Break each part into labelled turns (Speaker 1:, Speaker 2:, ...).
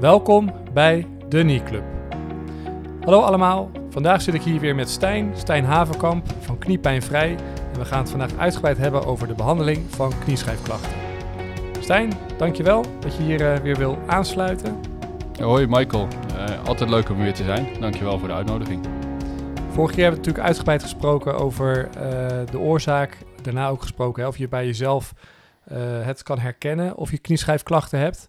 Speaker 1: Welkom bij de Knee Club. Hallo allemaal, vandaag zit ik hier weer met Stijn, Stijn Haverkamp van Kniepijnvrij. En we gaan het vandaag uitgebreid hebben over de behandeling van knieschijfklachten. Stijn, dankjewel dat je hier uh, weer wil aansluiten.
Speaker 2: Hoi Michael, uh, altijd leuk om weer te zijn. Dankjewel voor de uitnodiging.
Speaker 1: Vorige keer hebben we natuurlijk uitgebreid gesproken over uh, de oorzaak. Daarna ook gesproken hè, of je bij jezelf het kan herkennen of je knieschijfklachten hebt.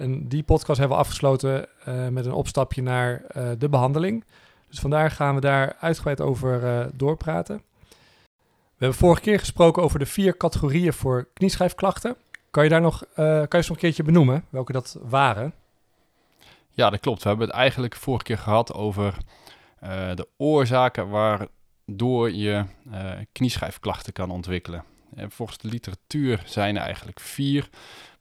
Speaker 1: En die podcast hebben we afgesloten uh, met een opstapje naar uh, de behandeling. Dus vandaar gaan we daar uitgebreid over uh, doorpraten. We hebben vorige keer gesproken over de vier categorieën voor knieschijfklachten. Kan je daar nog, kan je eens nog een keertje benoemen welke dat waren?
Speaker 2: Ja, dat klopt. We hebben het eigenlijk vorige keer gehad over de oorzaken waardoor je knieschijfklachten kan ontwikkelen. En volgens de literatuur zijn er eigenlijk vier,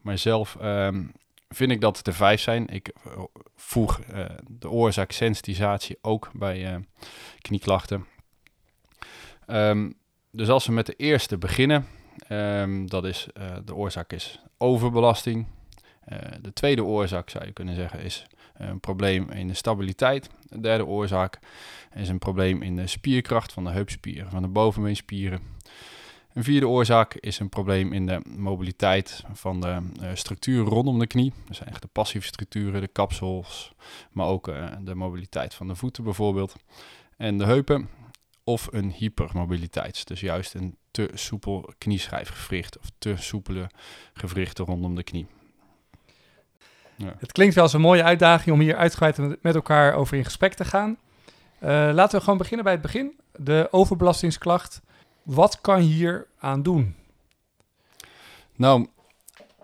Speaker 2: maar zelf um, vind ik dat het er vijf zijn. Ik eh, voeg uh, de oorzaak sensitisatie ook bij uh, knieklachten. Um, dus als we met de eerste beginnen, um, dat is de oorzaak is overbelasting. de tweede oorzaak zou je kunnen zeggen is een probleem in de stabiliteit. De derde oorzaak is een probleem in de spierkracht van de heupspieren, van de bovenbeenspieren. Een vierde oorzaak is een probleem in de mobiliteit van de uh, structuur rondom de knie. Dat zijn echt de passieve structuren, de kapsels, maar ook uh, de mobiliteit van de voeten bijvoorbeeld. En de heupen of een hypermobiliteit, dus juist een te soepel knieschijfgewricht of te soepele gewrichten rondom de knie.
Speaker 1: Ja. Het klinkt wel als een mooie uitdaging om hier uitgebreid met elkaar over in gesprek te gaan. Uh, laten we gewoon beginnen bij het begin. De overbelastingsklacht. Wat kan je hier aan doen?
Speaker 2: Nou,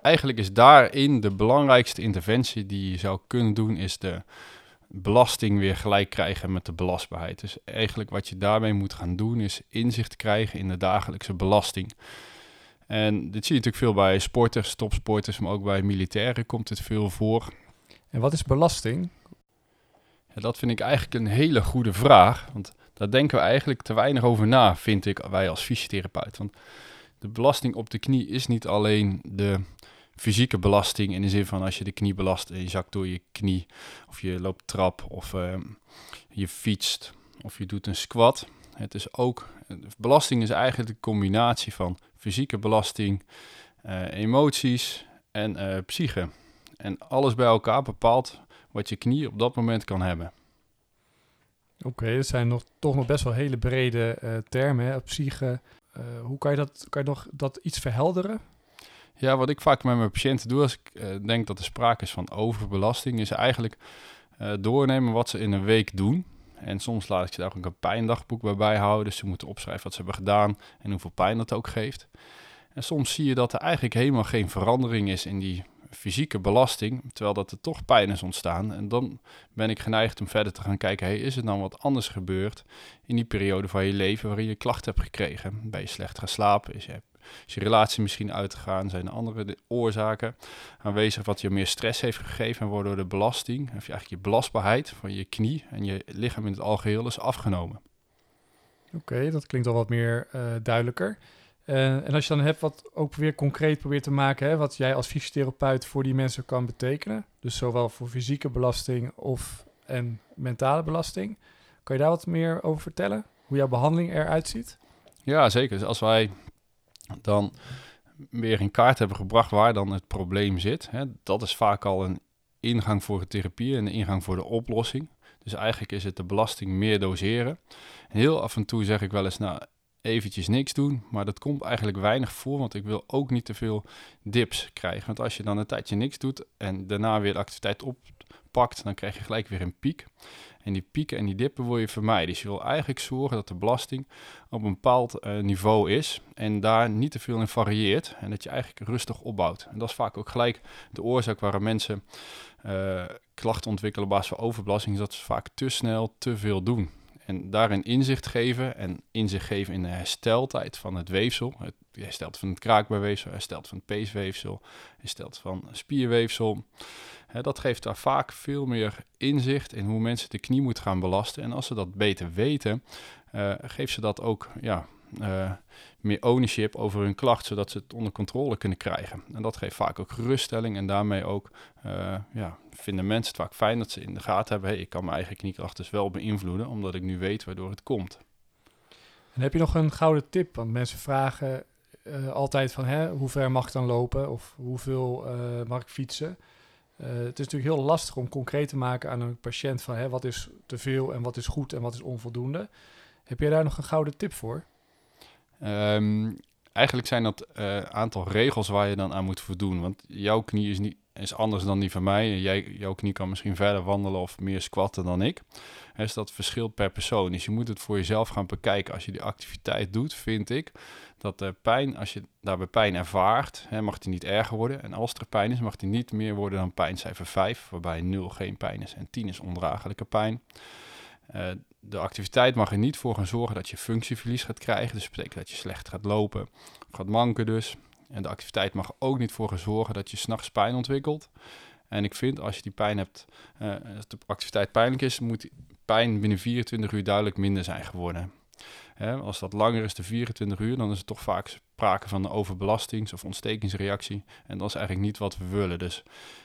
Speaker 2: eigenlijk is daarin de belangrijkste interventie die je zou kunnen doen, is de belasting weer gelijk krijgen met de belastbaarheid. Dus eigenlijk wat je daarmee moet gaan doen, is inzicht krijgen in de dagelijkse belasting. En dit zie je natuurlijk veel bij sporters, topsporters, maar ook bij militairen komt het veel voor.
Speaker 1: En wat is belasting?
Speaker 2: Ja, dat vind ik eigenlijk een hele goede vraag. Want daar denken we eigenlijk te weinig over na, vind ik, wij als fysiotherapeut. Want de belasting op de knie is niet alleen de fysieke belasting in de zin van als je de knie belast en je zakt door je knie, of je loopt trap, of uh, je fietst, of je doet een squat. Het is ook, belasting is eigenlijk de combinatie van fysieke belasting, uh, emoties en uh, psyche. En alles bij elkaar bepaalt wat je knie op dat moment kan hebben.
Speaker 1: Oké, dat zijn nog, toch nog best wel hele brede uh, termen, hè? psyche. Uh, hoe kan je, dat, kan je nog dat iets verhelderen?
Speaker 2: Ja, wat ik vaak met mijn patiënten doe als ik uh, denk dat er sprake is van overbelasting, is eigenlijk doornemen wat ze in een week doen. En soms laat ik ze daar ook een pijndagboek bij bijhouden. Dus ze moeten opschrijven wat ze hebben gedaan en hoeveel pijn dat ook geeft. En soms zie je dat er eigenlijk helemaal geen verandering is in die fysieke belasting, terwijl dat er toch pijn is ontstaan. En dan ben ik geneigd om verder te gaan kijken, is het dan wat anders gebeurd in die periode van je leven waarin je klachten hebt gekregen? Ben je slecht gaan slapen? Is je, relatie misschien uitgegaan? Zijn er andere oorzaken aanwezig wat je meer stress heeft gegeven en waardoor de belasting, of eigenlijk je belastbaarheid van je knie en je lichaam in het algeheel is afgenomen?
Speaker 1: Oké, dat klinkt al wat meer uh, duidelijker. Uh, en als je dan hebt wat ook weer concreet probeert te maken, hè, wat jij als fysiotherapeut voor die mensen kan betekenen, dus zowel voor fysieke belasting of en mentale belasting, kan je daar wat meer over vertellen? Hoe jouw behandeling eruit ziet?
Speaker 2: Ja, zeker. Dus als wij dan weer in kaart hebben gebracht waar dan het probleem zit, hè, dat is vaak al een ingang voor de therapie en een ingang voor de oplossing. Dus eigenlijk is het de belasting meer doseren. En heel af en toe zeg ik wel eens, nou, eventjes niks doen. Maar dat komt eigenlijk weinig voor, want ik wil ook niet te veel dips krijgen. Want als je dan een tijdje niks doet en daarna weer de activiteit oppakt, dan krijg je gelijk weer een piek. En die pieken en die dippen wil je vermijden. Dus je wil eigenlijk zorgen dat de belasting op een bepaald uh, niveau is en daar niet te veel in varieert. En dat je eigenlijk rustig opbouwt. En dat is vaak ook gelijk de oorzaak waarom mensen uh, klachten ontwikkelen op basis van overbelasting. Is dat ze vaak te snel te veel doen. En daarin inzicht geven en inzicht geven in de hersteltijd van het weefsel. Het herstelt van het kraakbaarweefsel, herstelt van het peesweefsel, herstelt van spierweefsel. dat geeft daar vaak veel meer inzicht in hoe mensen de knie moeten gaan belasten. En als ze dat beter weten, uh, geeft ze dat ook ja, eh, meer ownership over hun klacht, zodat ze het onder controle kunnen krijgen. En dat geeft vaak ook geruststelling en daarmee ook uh, ja, vinden mensen het vaak fijn dat ze in de gaten hebben, ik kan mijn eigen kniekracht dus wel beïnvloeden, omdat ik nu weet waardoor het komt.
Speaker 1: En heb je nog een gouden tip? Want mensen vragen uh, altijd van, hè, hoe ver mag ik dan lopen of hoeveel mag ik fietsen? het is natuurlijk heel lastig om concreet te maken aan een patiënt van hè, wat is te veel en wat is goed en wat is onvoldoende. Heb jij daar nog een gouden tip voor?
Speaker 2: Um, eigenlijk zijn dat uh, aantal regels waar je dan aan moet voldoen. Want jouw knie is, niet, is anders dan die van mij. Jij, jouw knie kan misschien verder wandelen of meer squatten dan ik. Dus dat verschilt per persoon. Dus je moet het voor jezelf gaan bekijken. Als je die activiteit doet, vind ik dat de pijn, als je daarbij pijn ervaart, hè, mag die niet erger worden. En als er pijn is, mag die niet meer worden dan pijncijfer 5, waarbij 0 geen pijn is en 10 is ondraaglijke pijn. Uh, de activiteit mag er niet voor gaan zorgen dat je functieverlies gaat krijgen. Dus dat betekent dat je slecht gaat lopen of gaat manken dus. En de activiteit mag er ook niet voor gaan zorgen dat je s'nachts pijn ontwikkelt. En ik vind als je die pijn hebt, uh, als de activiteit pijnlijk is, moet pijn binnen 24 uur duidelijk minder zijn geworden. als dat langer is de 24 uur, dan is het toch vaak sprake van een overbelastings- of ontstekingsreactie. En dat is eigenlijk niet wat we willen. Dus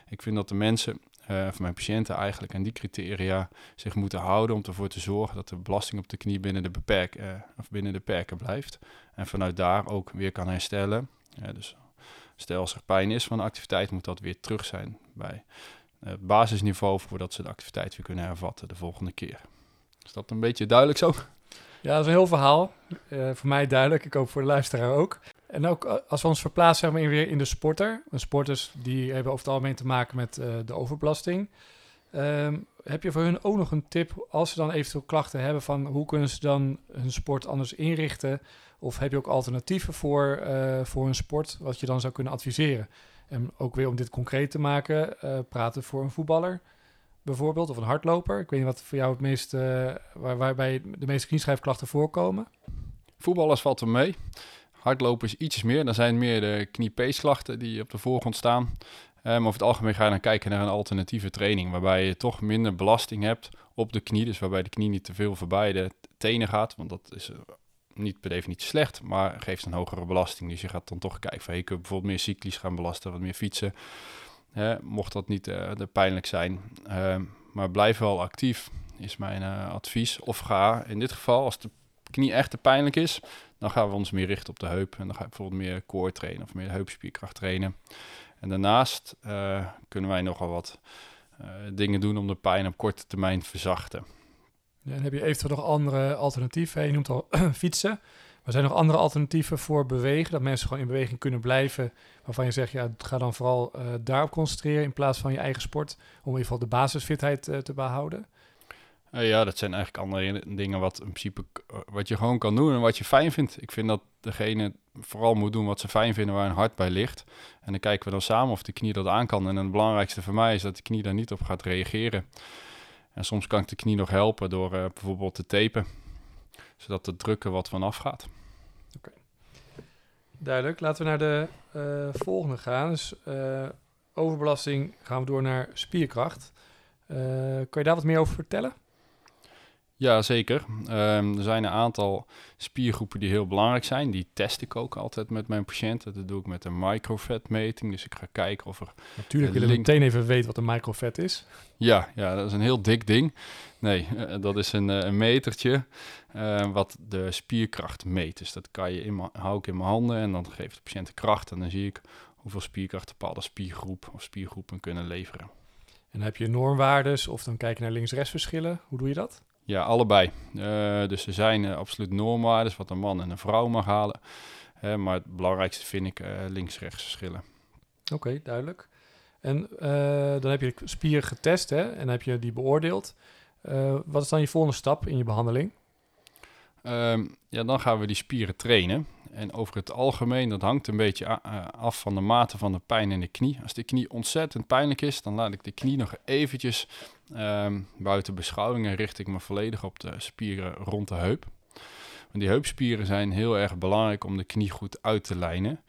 Speaker 2: ik vind dat de mensen uh, mijn patiënten eigenlijk aan die criteria zich moeten houden om ervoor te zorgen dat de belasting op de knie binnen de, beperk, uh, of binnen de perken blijft. En vanuit daar ook weer kan herstellen. dus stel als er pijn is van de activiteit, moet dat weer terug zijn bij het basisniveau voordat ze de activiteit weer kunnen hervatten de volgende keer. Is dat een beetje duidelijk zo?
Speaker 1: Ja, dat is een heel verhaal. Voor mij duidelijk, ik hoop voor de luisteraar ook. En ook eh, als we ons verplaatsen maar, weer in de sporter. De sporters die hebben over het algemeen te maken met uh, de overbelasting. Um, heb je voor hun ook nog een tip als ze dan eventueel klachten hebben van hoe kunnen ze dan hun sport anders inrichten? Of heb je ook alternatieven voor, uh, voor hun sport wat je dan zou kunnen adviseren? En ook weer om dit concreet te maken, praten voor een voetballer bijvoorbeeld of een hardloper. Ik weet niet wat voor jou het meest, waar, waarbij de meeste knieschijfklachten voorkomen.
Speaker 2: Voetballers valt er mee. Hardlopen is iets meer. Dan zijn meer de kniepeesklachten die op de voorgrond staan. Um, over het algemeen ga je dan kijken naar een alternatieve training, waarbij je toch minder belasting hebt op de knie. Dus waarbij de knie niet te veel voorbij de tenen gaat, want dat is eh, niet per definitie slecht, maar geeft een hogere belasting. Dus je gaat dan toch kijken van, je kunt bijvoorbeeld meer cyclisch gaan belasten, wat meer fietsen. Mocht dat niet uh, pijnlijk zijn. Uh, maar blijf wel actief, is mijn uh, advies. Of ga in dit geval, als de knie echt te pijnlijk is, dan gaan we ons meer richten op de heup. En dan ga je bijvoorbeeld meer core trainen of meer heupspierkracht trainen. En daarnaast uh, kunnen wij nogal wat uh, dingen doen om de pijn op korte termijn te verzachten.
Speaker 1: En heb je eventueel nog andere alternatieven? Je noemt al fietsen. Maar zijn er nog andere alternatieven voor bewegen? Dat mensen gewoon in beweging kunnen blijven. Waarvan je zegt, ja, ga dan vooral uh, daarop concentreren in plaats van je eigen sport. Om in ieder geval de basisfitheid te behouden.
Speaker 2: Uh, ja, dat zijn eigenlijk andere dingen wat in principe wat je gewoon kan doen en wat je fijn vindt. Ik vind dat degene vooral moet doen wat ze fijn vinden, waar hun hart bij ligt. En dan kijken we dan samen of de knie dat aan kan. En het belangrijkste voor mij is dat de knie daar niet op gaat reageren. En soms kan ik de knie nog helpen door uh, bijvoorbeeld te tapen, zodat de drukken wat vanaf gaat.
Speaker 1: Oké. Duidelijk. Laten we naar de volgende gaan. Dus overbelasting gaan we door naar spierkracht. kan je daar wat meer over vertellen?
Speaker 2: Ja, zeker. Um, er zijn een aantal spiergroepen die heel belangrijk zijn. Die test ik ook altijd met mijn patiënten. Dat doe ik met een microfat-meting. Dus ik ga kijken of er...
Speaker 1: Natuurlijk willen we meteen even weten wat een microfat is.
Speaker 2: Ja, ja, dat is een heel dik ding. Nee, uh, dat is een, uh, een metertje uh, wat de spierkracht meet. Dus dat kan je in hou ik in mijn handen en dan geeft de patiënt de kracht. En dan zie ik hoeveel spierkracht een bepaalde spiergroep of spiergroepen kunnen leveren.
Speaker 1: En heb je normwaardes of dan kijk je naar links-rechts verschillen. Hoe doe je dat?
Speaker 2: Ja, allebei. Uh, dus er zijn uh, absoluut normwaarden wat een man en een vrouw mag halen. Uh, maar het belangrijkste vind ik links-rechts verschillen.
Speaker 1: Oké, okay, duidelijk. En dan heb je de spieren getest hè, en heb je die beoordeeld. wat is dan je volgende stap in je behandeling?
Speaker 2: Um, ja, dan gaan we die spieren trainen. En over het algemeen, dat hangt een beetje af van de mate van de pijn in de knie. Als de knie ontzettend pijnlijk is, dan laat ik de knie nog eventjes um, buiten beschouwing en richt ik me volledig op de spieren rond de heup. Want die heupspieren zijn heel erg belangrijk om de knie goed uit te lijnen.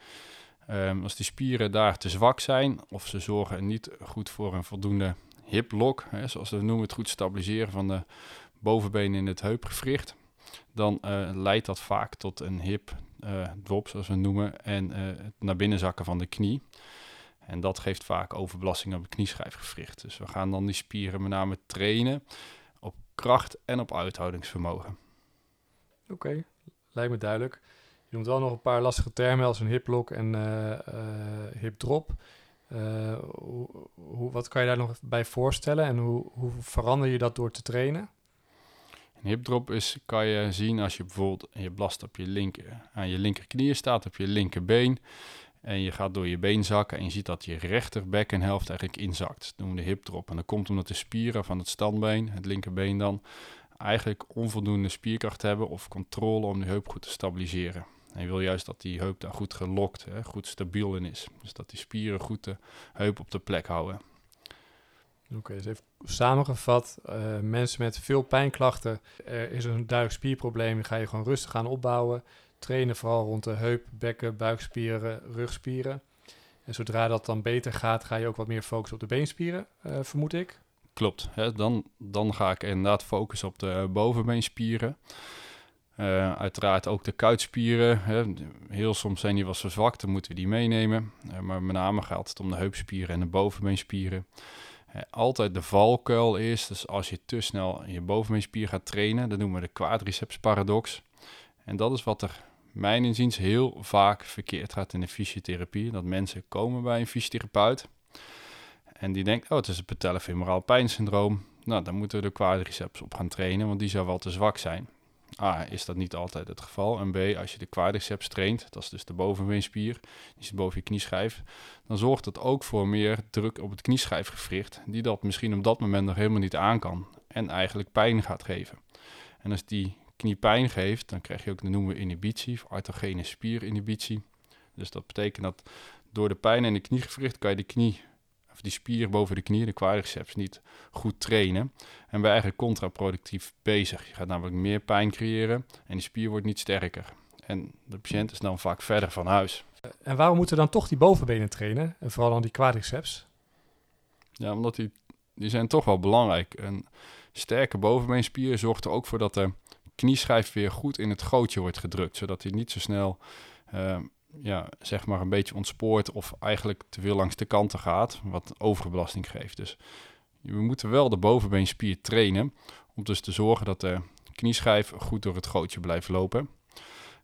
Speaker 2: Um, als die spieren daar te zwak zijn of ze zorgen niet goed voor een voldoende hip lock, hè, zoals we noemen, het goed stabiliseren van de bovenbenen in het heupgewricht, dan eh, leidt dat vaak tot een hip drop, zoals we noemen, en het naar binnen zakken van de knie. En dat geeft vaak overbelasting op het knieschijfgewricht. Dus we gaan dan die spieren met name trainen op kracht en op uithoudingsvermogen.
Speaker 1: Oké, lijkt me duidelijk. Je noemt wel nog een paar lastige termen als een hiplock en uh, hip drop. Uh, hoe, hoe, wat kan je daar nog bij voorstellen en hoe, hoe verander je dat door te trainen?
Speaker 2: Een hipdrop is, kan je zien als je bijvoorbeeld je blast op je linker, aan je linkerknie staat, op je linkerbeen. En je gaat door je been zakken en je ziet dat je rechterbekkenhelft eigenlijk inzakt. Dat noemen we de hipdrop. En dat komt omdat de spieren van het standbeen, het linkerbeen dan, eigenlijk onvoldoende spierkracht hebben of controle om de heup goed te stabiliseren. En je wil juist dat die heup daar goed gelokt, hè, goed stabiel in is. Dus dat die spieren goed de heup op de plek houden.
Speaker 1: Oké, dus even samengevat, uh, mensen met veel pijnklachten, er is een duidelijk spierprobleem, ga je gewoon rustig gaan opbouwen. Trainen vooral rond de heup, bekken, buikspieren, rugspieren. En zodra dat dan beter gaat, ga je ook wat meer focussen op de beenspieren, uh, vermoed ik.
Speaker 2: Klopt, hè? Dan, dan ga ik inderdaad focussen op de bovenbeenspieren. Uh, uiteraard ook de kuitspieren. Hè. Heel soms zijn die wel verzwakt, dan moeten we die meenemen. Uh, maar met name gaat het om de heupspieren en de bovenbeenspieren. Altijd de valkuil is, dus als je te snel je bovenbeenspier gaat trainen, dan noemen we de quadriceps paradox. En dat is wat er mijn inziens heel vaak verkeerd gaat in de fysiotherapie. Dat mensen komen bij een fysiotherapeut en die denkt, oh het is een patellofemoraal pijnsyndroom. Nou, dan moeten we de quadriceps op gaan trainen, want die zou wel te zwak zijn. A, is dat niet altijd het geval. En B, als je de quadriceps traint, dat is dus de bovenbeenspier, die zit boven je knieschijf, dan zorgt dat ook voor meer druk op het knieschijfgewricht, die dat misschien op dat moment nog helemaal niet aan kan en eigenlijk pijn gaat geven. En als die knie pijn geeft, dan krijg je ook de noemen we inhibitie, of autogene spierinhibitie. Dus dat betekent dat door de pijn in de kniegewricht kan je de knie of die spier boven de knie, de quadriceps, niet goed trainen. En ben je eigenlijk contraproductief bezig. Je gaat namelijk meer pijn creëren en die spier wordt niet sterker. En de patiënt is dan vaak verder van huis.
Speaker 1: En waarom moeten we dan toch die bovenbenen trainen? En vooral dan die quadriceps?
Speaker 2: Ja, omdat die, die zijn toch wel belangrijk. Een sterke bovenbeenspier zorgt er ook voor dat de knieschijf weer goed in het gootje wordt gedrukt. Zodat hij niet zo snel uh, ja, zeg maar een beetje ontspoort of eigenlijk te veel langs de kanten gaat, wat overbelasting geeft. Dus we moeten wel de bovenbeenspier trainen om dus te zorgen dat de knieschijf goed door het gootje blijft lopen.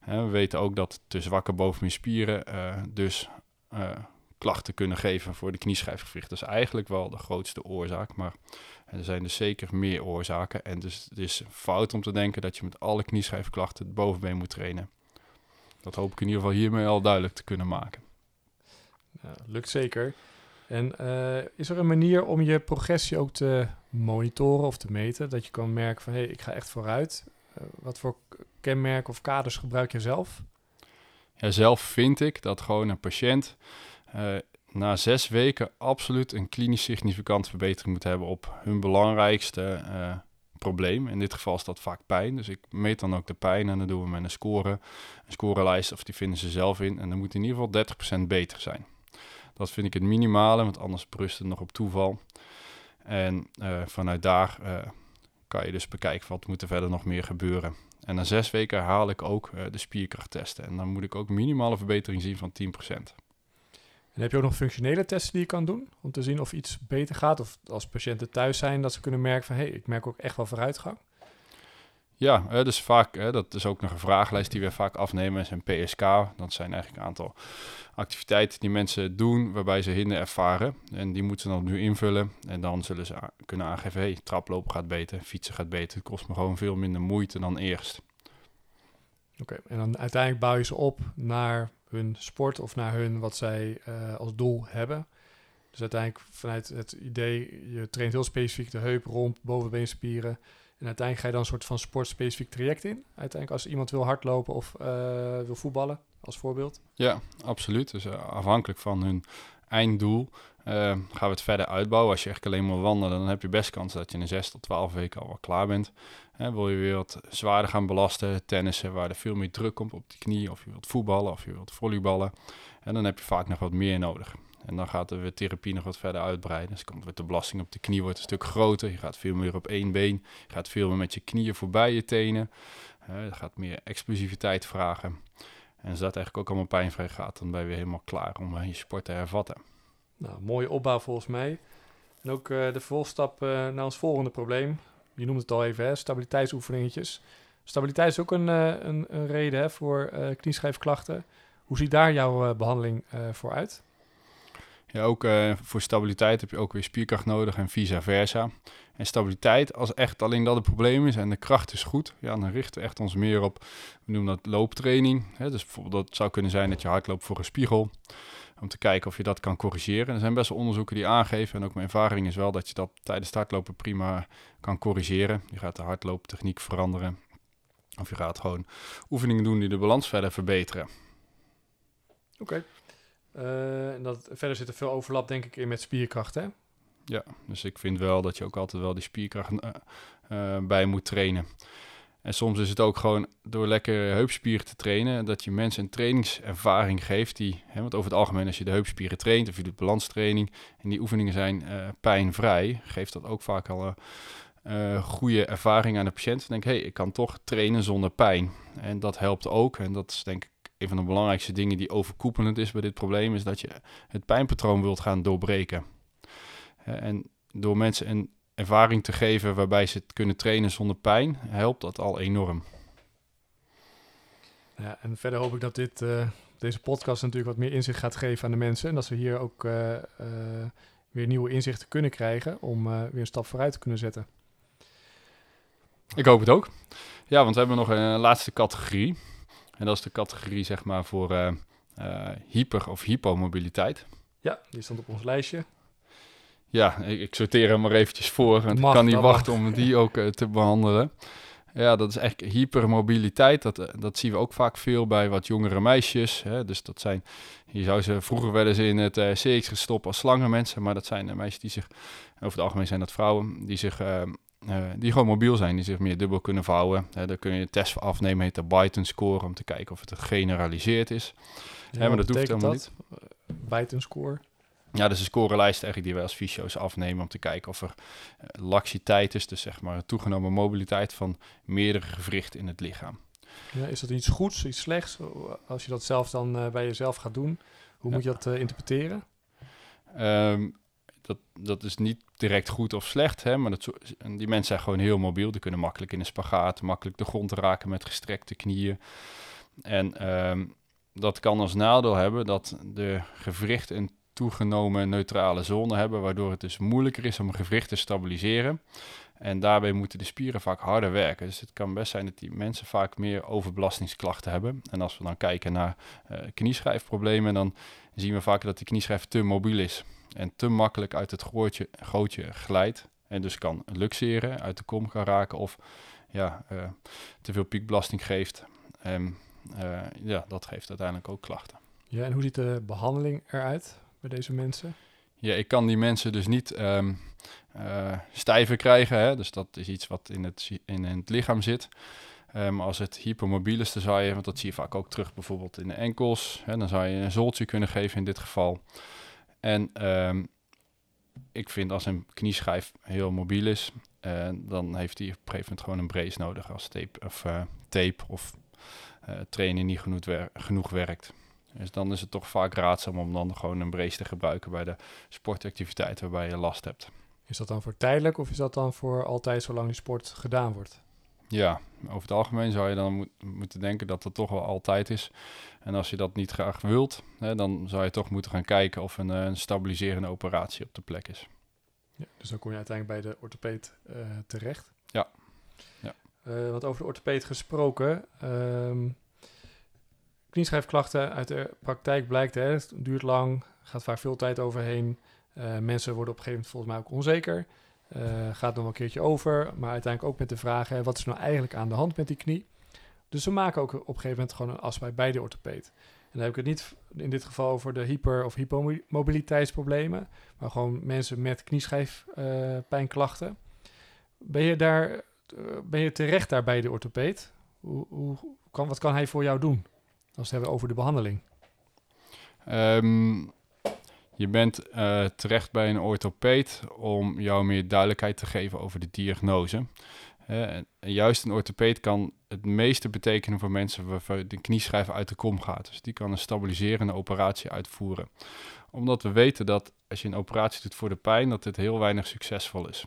Speaker 2: we weten ook dat te zwakke bovenbeenspieren uh, dus uh, klachten kunnen geven voor de knieschijfgewricht. Dat is eigenlijk wel de grootste oorzaak, maar er zijn dus zeker meer oorzaken. En dus het is fout om te denken dat je met alle knieschijfklachten het bovenbeen moet trainen. Dat hoop ik in ieder geval hiermee al duidelijk te kunnen maken.
Speaker 1: Lukt zeker. En uh, is er een manier om je progressie ook te monitoren of te meten? Dat je kan merken van hé, hey, ik ga echt vooruit. Uh, wat voor kenmerken of kaders gebruik je zelf?
Speaker 2: Ja, zelf vind ik dat gewoon een patiënt uh, na zes weken absoluut een klinisch significant verbetering moet hebben op hun belangrijkste probleem. In dit geval is dat vaak pijn. Dus ik meet dan ook de pijn en dan doen we met een score, een scorelijst of die vinden ze zelf in. En dan moet in ieder geval 30% beter zijn. Dat vind ik het minimale, want anders brust het nog op toeval. En uh, vanuit daar uh, kan je dus bekijken wat moet er verder nog meer gebeuren. En na zes weken haal ik ook uh, de spierkracht testen. En dan moet ik ook minimale verbetering zien van 10%.
Speaker 1: En heb je ook nog functionele testen die je kan doen om te zien of iets beter gaat? Of als patiënten thuis zijn, dat ze kunnen merken van hé, hey, ik merk ook echt wel vooruitgang?
Speaker 2: Ja, hè, dus vaak, hè, dat is ook nog een vragenlijst die we vaak afnemen, is een PSK. Dat zijn eigenlijk een aantal activiteiten die mensen doen waarbij ze hinder ervaren. En die moeten ze dan nu invullen. En dan zullen ze kunnen aangeven, hey, traplopen gaat beter, fietsen gaat beter. Het kost me gewoon veel minder moeite dan eerst.
Speaker 1: Oké, en dan uiteindelijk bouw je ze op naar hun sport of naar hun wat zij uh, als doel hebben. Dus uiteindelijk vanuit het idee, je traint heel specifiek de heup, romp, bovenbeenspieren. En uiteindelijk ga je dan een soort van sportspecifiek traject in. Uiteindelijk als iemand wil hardlopen of uh, wil voetballen, als voorbeeld.
Speaker 2: Ja, absoluut. Dus uh, afhankelijk van hun einddoel uh, gaan we het verder uitbouwen. Als je echt alleen maar wandelen, dan heb je best kans dat je in 6 tot 12 weken al wel klaar bent. Wil je weer wat zwaarder gaan belasten, tennissen, waar er veel meer druk komt op de knie, of je wilt voetballen of je wilt volleyballen. En dan heb je vaak nog wat meer nodig. En dan gaat de therapie nog wat verder uitbreiden. Dus komt de belasting op de knie wordt een stuk groter. Je gaat veel meer op één been. Je gaat veel meer met je knieën voorbij je tenen. Het gaat meer explosiviteit vragen. En als dat eigenlijk ook allemaal pijnvrij gaat, dan ben je weer helemaal klaar om je sport te hervatten.
Speaker 1: Nou, mooie opbouw volgens mij. En ook de vervolgstap naar ons volgende probleem. Je noemt het al even, hè? stabiliteitsoefeningetjes. Stabiliteit is ook een, een, een reden hè, voor knieschijfklachten. Hoe ziet daar jouw behandeling voor uit?
Speaker 2: Ja, ook uh, voor stabiliteit heb je ook weer spierkracht nodig en vice versa. En stabiliteit, als echt alleen dat het probleem is en de kracht is goed, ja, dan richten we echt ons meer op, we noemen dat looptraining. Hè? Dus bijvoorbeeld dat zou kunnen zijn dat je hardloopt voor een spiegel, om te kijken of je dat kan corrigeren. Er zijn best wel onderzoeken die aangeven, en ook mijn ervaring is wel dat je dat tijdens hardlopen prima kan corrigeren. Je gaat de hardlooptechniek veranderen, of je gaat gewoon oefeningen doen die de balans verder verbeteren.
Speaker 1: Oké. Uh, en dat, verder zit er veel overlap, denk ik, in met spierkracht, hè?
Speaker 2: Ja, dus ik vind wel dat je ook altijd wel die spierkracht uh, uh, bij moet trainen. En soms is het ook gewoon door lekker heupspieren te trainen, dat je mensen een trainingservaring geeft die, hè, want over het algemeen als je de heupspieren traint of je doet balanstraining en die oefeningen zijn pijnvrij, geeft dat ook vaak al een goede ervaring aan de patiënt. denk, hé, hey, ik kan toch trainen zonder pijn. En dat helpt ook en dat is denk ik een van de belangrijkste dingen die overkoepelend is bij dit probleem, is dat je het pijnpatroon wilt gaan doorbreken. En door mensen een ervaring te geven waarbij ze het kunnen trainen zonder pijn, helpt dat al enorm.
Speaker 1: Ja, en verder hoop ik dat dit, uh, deze podcast natuurlijk wat meer inzicht gaat geven aan de mensen. En dat ze hier ook uh, uh, weer nieuwe inzichten kunnen krijgen om weer een stap vooruit te kunnen zetten.
Speaker 2: Ik hoop het ook. Ja, want we hebben nog een laatste categorie. En dat is de categorie zeg maar voor uh, uh, hyper- of hypomobiliteit.
Speaker 1: Ja, die stond op ons lijstje.
Speaker 2: Ja, ik, ik sorteer hem maar eventjes voor, want ik kan niet wachten om die ook uh, te behandelen. Ja, dat is echt hypermobiliteit. Dat, dat zien we ook vaak veel bij wat jongere meisjes. Hè. Dus dat zijn, je zou ze vroeger wel eens in het uh, CX gestopt als slangenmensen. Maar dat zijn meisjes die zich, over het algemeen zijn dat vrouwen, die zich uh, die gewoon mobiel zijn, die zich meer dubbel kunnen vouwen. Uh, daar kun je een test voor afnemen, heet de Byton score, om te kijken of het gegeneraliseerd is.
Speaker 1: Ja, maar dat hoeft helemaal dat? niet. Byton score?
Speaker 2: Ja, dus een scorelijst eigenlijk die wij als fysio's afnemen om te kijken of er uh, laxiteit is, dus zeg maar toegenomen mobiliteit van meerdere gewrichten in het lichaam.
Speaker 1: Ja, is dat iets goeds, iets slechts? Als je dat zelf dan bij jezelf gaat doen, hoe moet je dat interpreteren?
Speaker 2: Um, dat, dat is niet direct goed of slecht, hè, maar dat, die mensen zijn gewoon heel mobiel. Die kunnen makkelijk in een spagaat, makkelijk de grond raken met gestrekte knieën. En um, dat kan als nadeel hebben dat de gewricht een toegenomen neutrale zone hebben, waardoor het dus moeilijker is om een gewricht te stabiliseren. En daarbij moeten de spieren vaak harder werken. Dus het kan best zijn dat die mensen vaak meer overbelastingsklachten hebben. En als we dan kijken naar uh, knieschijfproblemen, dan zien we vaak dat de knieschijf te mobiel is en te makkelijk uit het gootje, gootje glijdt. En dus kan luxeren, uit de kom gaan raken of ja, uh, te veel piekbelasting geeft. En uh, ja, dat geeft uiteindelijk ook klachten.
Speaker 1: Ja, en hoe ziet de behandeling eruit bij deze mensen?
Speaker 2: Ja, ik kan die mensen dus niet um, uh, stijver krijgen. Hè? Dus dat is iets wat in het, in, in het lichaam zit. Um, als het hypermobiel is, dan zou je, want dat zie je vaak ook terug bijvoorbeeld in de enkels. Hè? Dan zou je een zoltje kunnen geven in dit geval. En um, ik vind als een knieschijf heel mobiel is, uh, dan heeft hij op een gegeven moment gewoon een brace nodig als tape of, uh, tape of uh, niet genoeg, genoeg werkt. Dus dan is het toch vaak raadzaam om dan gewoon een brace te gebruiken bij de sportactiviteit waarbij je last hebt.
Speaker 1: Is dat dan voor tijdelijk of is dat dan voor altijd zolang die sport gedaan wordt?
Speaker 2: Ja, over het algemeen zou je dan moet, moeten denken dat dat toch wel altijd is. En als je dat niet graag wilt, hè, dan zou je toch moeten gaan kijken of een, een stabiliserende operatie op de plek is.
Speaker 1: Ja, dus dan kom je uiteindelijk bij de orthopeed uh, terecht.
Speaker 2: Ja. ja.
Speaker 1: Uh, want over de orthopeed gesproken, um, knieschijfklachten uit de praktijk blijkt, hè, het duurt lang, gaat vaak veel tijd overheen. Uh, mensen worden op een gegeven moment volgens mij ook onzeker. Uh, gaat nog een keertje over, maar uiteindelijk ook met de vraag: hè, wat is nou eigenlijk aan de hand met die knie? Dus we maken ook op een gegeven moment gewoon een afspraak bij de orthopeed. En dan heb ik het niet in dit geval over de hyper- of hypomobiliteitsproblemen, maar gewoon mensen met knieschijfpijnklachten. Uh, ben je daar, uh, ben je terecht daar bij de orthopeed? Hoe, hoe, kan, wat kan hij voor jou doen? Als we het hebben over de behandeling.
Speaker 2: Um, je bent uh, terecht bij een orthopeed om jou meer duidelijkheid te geven over de diagnose. En juist een orthopeed kan het meeste betekenen voor mensen waarvan de knieschijf uit de kom gaat. Dus die kan een stabiliserende operatie uitvoeren. Omdat we weten dat als je een operatie doet voor de pijn, dat dit heel weinig succesvol is.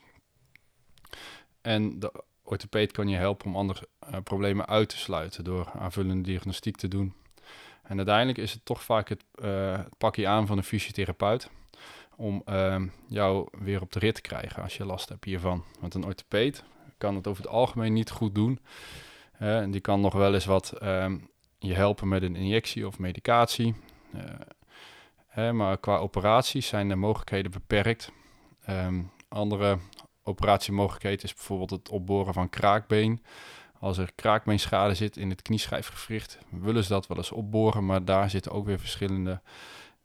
Speaker 2: En de orthopeed kan je helpen om andere eh, problemen uit te sluiten door aanvullende diagnostiek te doen. En uiteindelijk is het toch vaak het uh, pakje aan van een fysiotherapeut om uh, jou weer op de rit te krijgen als je last hebt hiervan. Want een orthopeed kan het over het algemeen niet goed doen. En die kan nog wel eens wat ehm, je helpen met een injectie of medicatie. Hè, maar qua operaties zijn de mogelijkheden beperkt. Um, andere operatiemogelijkheid is bijvoorbeeld het opboren van kraakbeen. Als er kraakbeenschade zit in het knieschijfgewricht, willen ze dat wel eens opboren, maar daar zitten ook weer verschillende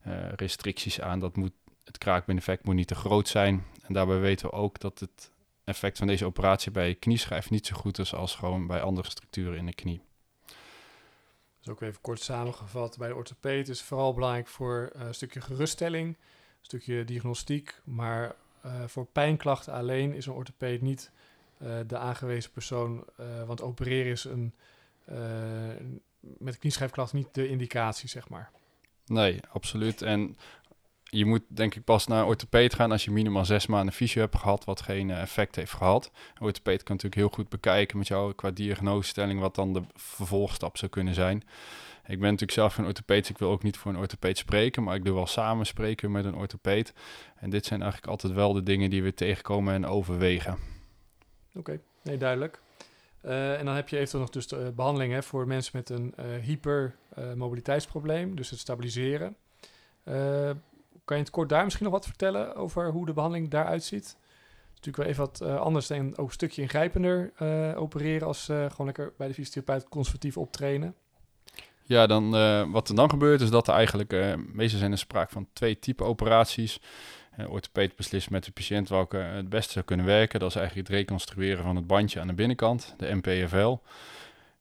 Speaker 2: uh, restricties aan. Dat moet, het kraakbeeneffect moet niet te groot zijn. En daarbij weten we ook dat het effect van deze operatie bij knieschijf niet zo goed is als gewoon bij andere structuren in de knie.
Speaker 1: Dus ook even kort samengevat, bij de orthopeed is vooral belangrijk voor uh, een stukje geruststelling, een stukje diagnostiek, maar uh, voor pijnklachten alleen is een orthopeed niet de aangewezen persoon, uh, want opereren is een, met knieschijfklachten niet de indicatie, zeg maar.
Speaker 2: Nee, absoluut. En je moet denk ik pas naar een orthopeed gaan als je minimaal zes maanden fysio hebt gehad, wat geen effect heeft gehad. Een orthopeed kan natuurlijk heel goed bekijken met jou qua diagnosestelling wat dan de vervolgstap zou kunnen zijn. Ik ben natuurlijk zelf geen orthopeed, dus ik wil ook niet voor een orthopeed spreken, maar ik doe wel samen spreken met een orthopeed. En dit zijn eigenlijk altijd wel de dingen die we tegenkomen en overwegen.
Speaker 1: Oké, nee, duidelijk. Uh, en dan heb je eventueel nog dus de uh, behandeling voor mensen met een uh, hypermobiliteitsprobleem, dus het stabiliseren. kan je het kort daar misschien nog wat vertellen over hoe de behandeling daaruit ziet? Natuurlijk wel even wat anders en ook een stukje ingrijpender opereren als gewoon lekker bij de fysiotherapeut conservatief optrainen.
Speaker 2: Ja, dan, wat er dan gebeurt is dat er eigenlijk, meestal zijn er sprake van twee typen operaties. Uh, orthopeed beslist met de patiënt welke het beste zou kunnen werken. Dat is eigenlijk het reconstrueren van het bandje aan de binnenkant, de MPFL.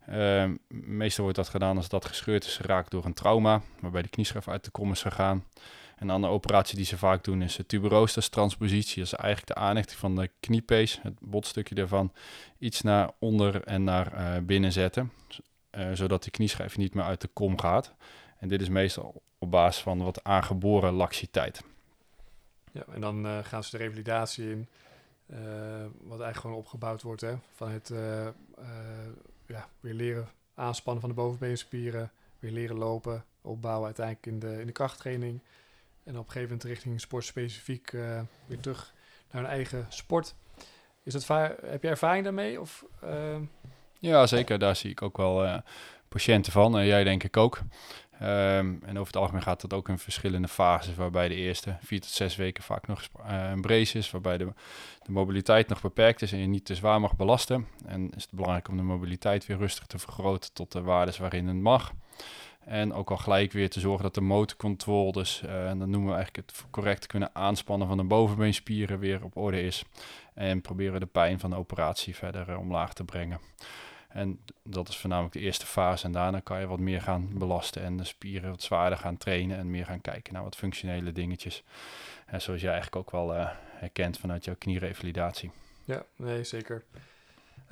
Speaker 2: Ehm, meestal wordt dat gedaan als dat gescheurd is geraakt door een trauma, waarbij de knieschijf uit de kom is gegaan. Een andere operatie die ze vaak doen is de tuberostas transpositie. Dat is eigenlijk de aanhechting van de kniepees, het botstukje daarvan, iets naar onder en naar binnen zetten. Uh, zodat die knieschijf niet meer uit de kom gaat. En dit is meestal op basis van wat aangeboren laxiteit.
Speaker 1: Ja, en dan uh, gaan ze de revalidatie in, uh, wat eigenlijk gewoon opgebouwd wordt hè, van het ja, weer leren aanspannen van de bovenbeenspieren, weer leren lopen, opbouwen uiteindelijk in de, in de krachttraining. En op een gegeven moment richting sportspecifiek weer terug naar hun eigen sport. Is dat heb je ervaring daarmee? Of,
Speaker 2: ja, zeker. Daar zie ik ook wel patiënten van. Uh, jij denk ik ook. Um, en over het algemeen gaat dat ook in verschillende fases, waarbij de eerste vier tot zes weken vaak nog uh, een brace is, waarbij de, de, mobiliteit nog beperkt is en je niet te zwaar mag belasten. En is het belangrijk om de mobiliteit weer rustig te vergroten tot de waardes waarin het mag. En ook al gelijk weer te zorgen dat de motorcontrole, dus uh, en dan noemen we eigenlijk het correct kunnen aanspannen van de bovenbeenspieren weer op orde is. En proberen de pijn van de operatie verder uh, omlaag te brengen. En dat is voornamelijk de eerste fase. En daarna kan je wat meer gaan belasten en de spieren wat zwaarder gaan trainen en meer gaan kijken naar wat functionele dingetjes. En zoals je eigenlijk ook wel uh, herkent vanuit jouw knierevalidatie.
Speaker 1: Ja, nee, zeker.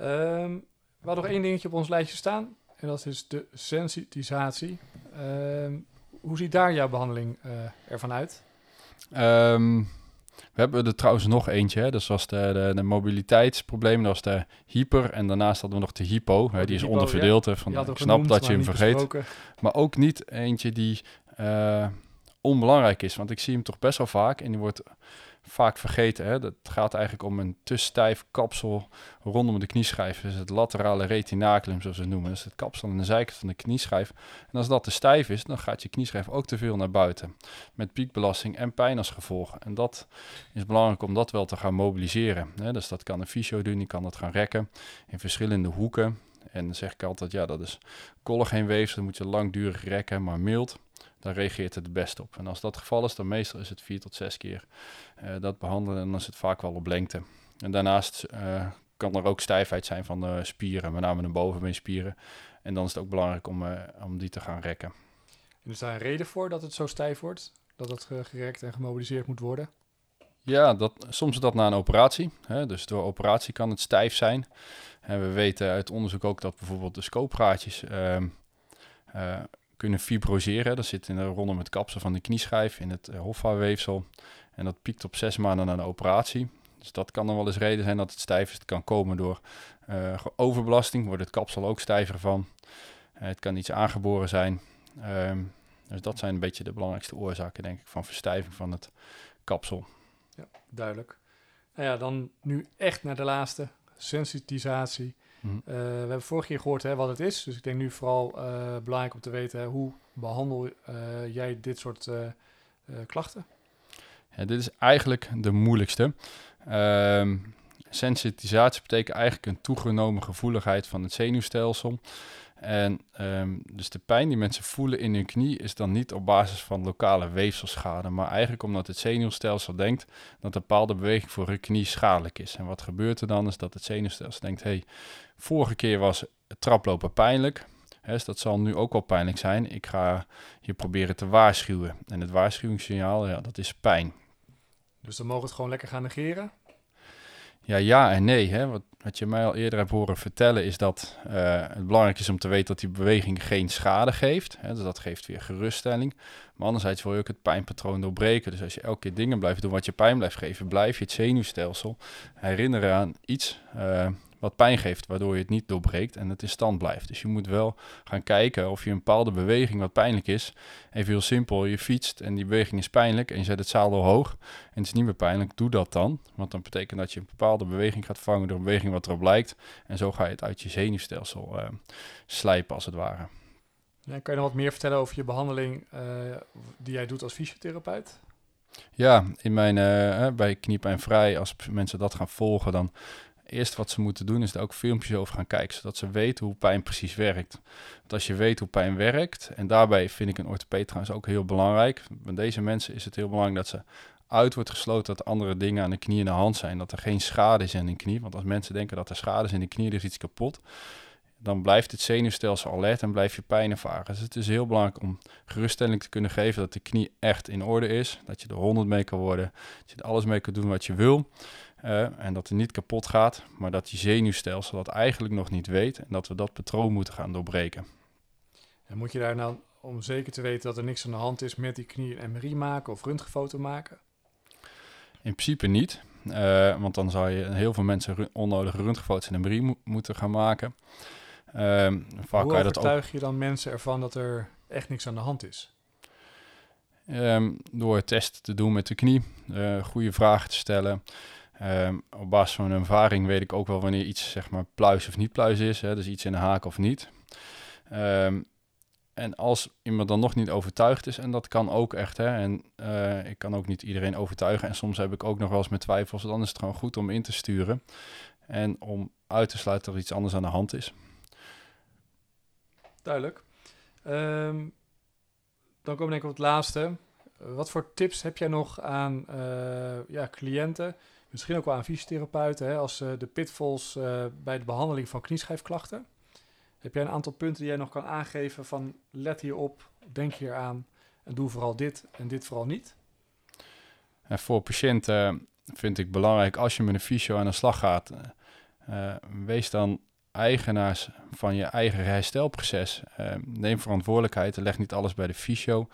Speaker 1: Um, we hadden nog één dingetje op ons lijstje staan. En dat is de sensitisatie. Um, hoe ziet daar jouw behandeling uh, ervan uit?
Speaker 2: Um, we hebben er trouwens nog eentje, hè. dat was de, de, de mobiliteitsprobleem, dat was de hyper. En daarnaast hadden we nog de hypo, hè. die is onderverdeeld. Van, ik snap dat je hem vergeet. Besproken. Maar ook niet eentje die uh, onbelangrijk is, want ik zie hem toch best wel vaak en die wordt vaak vergeten. Hè? Dat gaat eigenlijk om een te stijf kapsel rondom de knieschijf. Dus het laterale retinaculum, zoals ze noemen. Dus het kapsel aan de zijkant van de knieschijf. En als dat te stijf is, dan gaat je knieschijf ook te veel naar buiten. Met piekbelasting en pijn als gevolg. En dat is belangrijk om dat wel te gaan mobiliseren. Hè? Dus dat kan een fysio doen, die kan dat gaan rekken in verschillende hoeken. En dan zeg ik altijd, ja, dat is collageenweefsel, dan moet je langdurig rekken, maar mild dan reageert het het best op. En als dat het geval is, dan meestal is het vier tot zes keer uh, dat behandelen en dan is het vaak wel op lengte. En daarnaast uh, kan er ook stijfheid zijn van de spieren, met name de bovenbeenspieren. En dan is het ook belangrijk om, uh, om die te gaan rekken.
Speaker 1: En is daar een reden voor dat het zo stijf wordt? Dat het gerekt en gemobiliseerd moet worden?
Speaker 2: Ja, dat, soms is dat na een operatie. Hè? Dus door operatie kan het stijf zijn. En we weten uit onderzoek ook dat bijvoorbeeld de scoopgaatjes ehm, eh, kunnen fibroseren. Dat zit in de rondom het kapsel van de knieschijf in het uh, hofhaarweefsel. En dat piekt op zes maanden na een operatie. Dus dat kan dan wel eens reden zijn dat het stijf is. Het kan komen door uh, overbelasting, wordt het kapsel ook stijver van. het kan iets aangeboren zijn. Ehm, dus dat zijn een beetje de belangrijkste oorzaken, denk ik, van verstijving van het kapsel.
Speaker 1: Ja, duidelijk. Nou ja, dan nu echt naar de laatste, sensitisatie. Mhm. Uh, we hebben vorige keer gehoord hè, wat het is. Dus ik denk nu vooral uh, belangrijk om te weten hè, hoe behandel uh, jij dit soort klachten?
Speaker 2: Ja, dit is eigenlijk de moeilijkste. Ehm, sensitisatie betekent eigenlijk een toegenomen gevoeligheid van het zenuwstelsel. En um, dus de pijn die mensen voelen in hun knie is dan niet op basis van lokale weefselschade, maar eigenlijk omdat het zenuwstelsel denkt dat een bepaalde beweging voor hun knie schadelijk is. En wat gebeurt er dan is dat het zenuwstelsel denkt, hey, vorige keer was traplopen pijnlijk, dus dat zal nu ook wel pijnlijk zijn. Ik ga je proberen te waarschuwen. En het waarschuwingssignaal, ja, dat is pijn.
Speaker 1: Dus dan mogen we het gewoon lekker gaan negeren?
Speaker 2: Ja, ja en nee. Hè. Wat, wat je mij al eerder hebt horen vertellen is dat uh, het belangrijk is om te weten dat die beweging geen schade geeft. Hè. Dus dat geeft weer geruststelling. Maar anderzijds wil je ook het pijnpatroon doorbreken. Dus als je elke keer dingen blijft doen wat je pijn blijft geven, blijf je het zenuwstelsel herinneren aan iets uh, wat pijn geeft, waardoor je het niet doorbreekt en het in stand blijft. Dus je moet wel gaan kijken of je een bepaalde beweging wat pijnlijk is. Even heel simpel, je fietst en die beweging is pijnlijk en je zet het zadel hoog en het is niet meer pijnlijk, doe dat dan. Want dan betekent dat je een bepaalde beweging gaat vangen door een beweging wat erop lijkt. En zo ga je het uit je zenuwstelsel uh, slijpen als het ware.
Speaker 1: Ja, kan je nog wat meer vertellen over je behandeling uh, die jij doet als fysiotherapeut?
Speaker 2: Ja, in mijn, uh, bij Kniepijn Vrij, als mensen dat gaan volgen, dan eerst wat ze moeten doen is er ook filmpjes over gaan kijken, zodat ze weten hoe pijn precies werkt. Want als je weet hoe pijn werkt, en daarbij vind ik een orthopeed trouwens ook heel belangrijk. Bij deze mensen is het heel belangrijk dat ze uit wordt gesloten dat andere dingen aan de knie en de hand zijn. Dat er geen schade is in de knie. Want als mensen denken dat er schade is in de knie, er is iets kapot. Dan blijft het zenuwstelsel alert en blijf je pijn ervaren. Dus het is heel belangrijk om geruststelling te kunnen geven dat de knie echt in orde is. Dat je er 100 mee kan worden. Dat je er alles mee kan doen wat je wil. Uh, en dat het niet kapot gaat, maar dat je zenuwstelsel dat eigenlijk nog niet weet en dat we dat patroon moeten gaan doorbreken.
Speaker 1: En moet je daar nou, om zeker te weten dat er niks aan de hand is, met die knie een MRI maken of röntgenfoto maken?
Speaker 2: In principe niet, uh, want dan zou je heel veel mensen onnodige röntgenfoto's en MRI mo moeten gaan maken.
Speaker 1: Uh, vaak Hoe overtuig je, je dan mensen ervan dat er echt niks aan de hand is?
Speaker 2: Um, door testen te doen met de knie, uh, goede vragen te stellen. Um, op basis van mijn ervaring weet ik ook wel wanneer iets zeg maar pluis of niet pluis is. Hè, dus iets in de haak of niet. Um, en als iemand dan nog niet overtuigd is, en dat kan ook echt, hè, en uh, ik kan ook niet iedereen overtuigen. En soms heb ik ook nog wel eens met twijfels, dan is het gewoon goed om in te sturen. En om uit te sluiten dat er iets anders aan de hand is.
Speaker 1: Duidelijk. Um, dan komen we denk ik op het laatste. Wat voor tips heb jij nog aan uh, ja, cliënten misschien ook wel aan fysiotherapeuten, hè, als uh, de pitfalls uh, bij de behandeling van knieschijfklachten. Heb jij een aantal punten die jij nog kan aangeven van let hierop, denk hier aan en doe vooral dit en dit vooral niet?
Speaker 2: En voor patiënten vind ik belangrijk als je met een fysio aan de slag gaat, uh, wees dan eigenaars van je eigen herstelproces. neem verantwoordelijkheid en leg niet alles bij de fysio.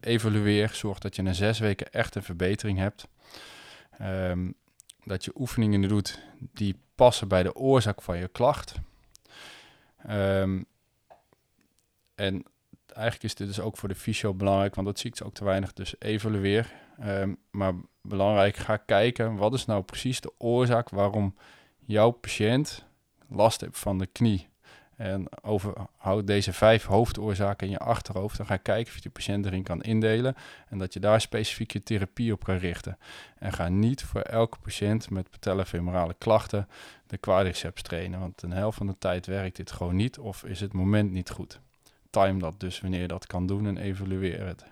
Speaker 2: evalueer, zorg dat je na zes weken echt een verbetering hebt. Um, dat je oefeningen doet die passen bij de oorzaak van je klacht. Um, en eigenlijk is dit dus ook voor de fysio belangrijk, want dat zie ik dus ook te weinig. Dus evalueer. Um, maar belangrijk, ga kijken wat is nou precies de oorzaak waarom jouw patiënt last heeft van de knie. En overhoud deze vijf hoofdoorzaken in je achterhoofd. Dan ga je kijken of je de patiënt erin kan indelen. En dat je daar specifieke therapie op kan richten. En ga niet voor elke patiënt met patellofemorale klachten de quadriceps trainen. Want een helft van de tijd werkt dit gewoon niet of is het moment niet goed. Time dat dus wanneer je dat kan doen en evalueer het.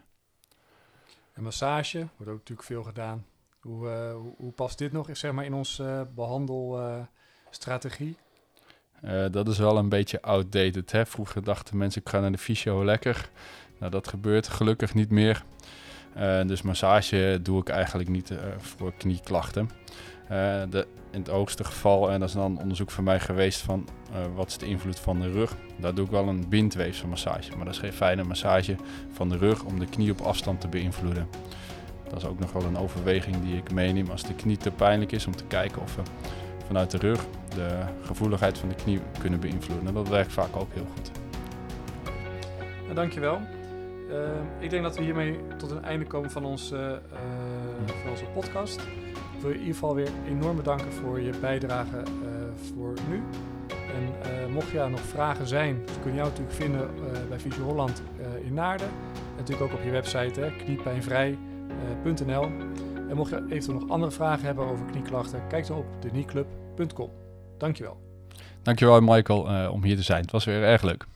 Speaker 1: En massage wordt ook natuurlijk veel gedaan. Hoe, uh, hoe, past dit nog zeg maar, in onze uh, behandelstrategie?
Speaker 2: Dat is wel een beetje outdated. Hè? Vroeger dachten mensen, ik ga naar de fysio lekker. Nou, dat gebeurt gelukkig niet meer. Uh, dus massage doe ik eigenlijk niet uh, voor knieklachten. De, in het hoogste geval, en dat is dan onderzoek van mij geweest van wat is de invloed van de rug. Daar doe ik wel een bindweefselmassage, maar dat is geen fijne massage van de rug om de knie op afstand te beïnvloeden. Dat is ook nog wel een overweging die ik meeneem als de knie te pijnlijk is om te kijken of we vanuit de rug de gevoeligheid van de knie kunnen beïnvloeden. En dat werkt vaak ook heel goed.
Speaker 1: Nou, dankjewel. Uh, ik denk dat we hiermee tot een einde komen van, ons, uh, van onze podcast. Ik wil je in ieder geval weer enorm bedanken voor je bijdrage voor nu. En mocht je nog vragen zijn, ze kunnen jou natuurlijk vinden bij Visio Holland in Naarden. En natuurlijk ook op je website kniepijnvrij.nl. En mocht je eventueel nog andere vragen hebben over knieklachten, kijk dan op de knieclub.com. Dankjewel.
Speaker 2: Dankjewel Michael om hier te zijn. Het was weer erg leuk.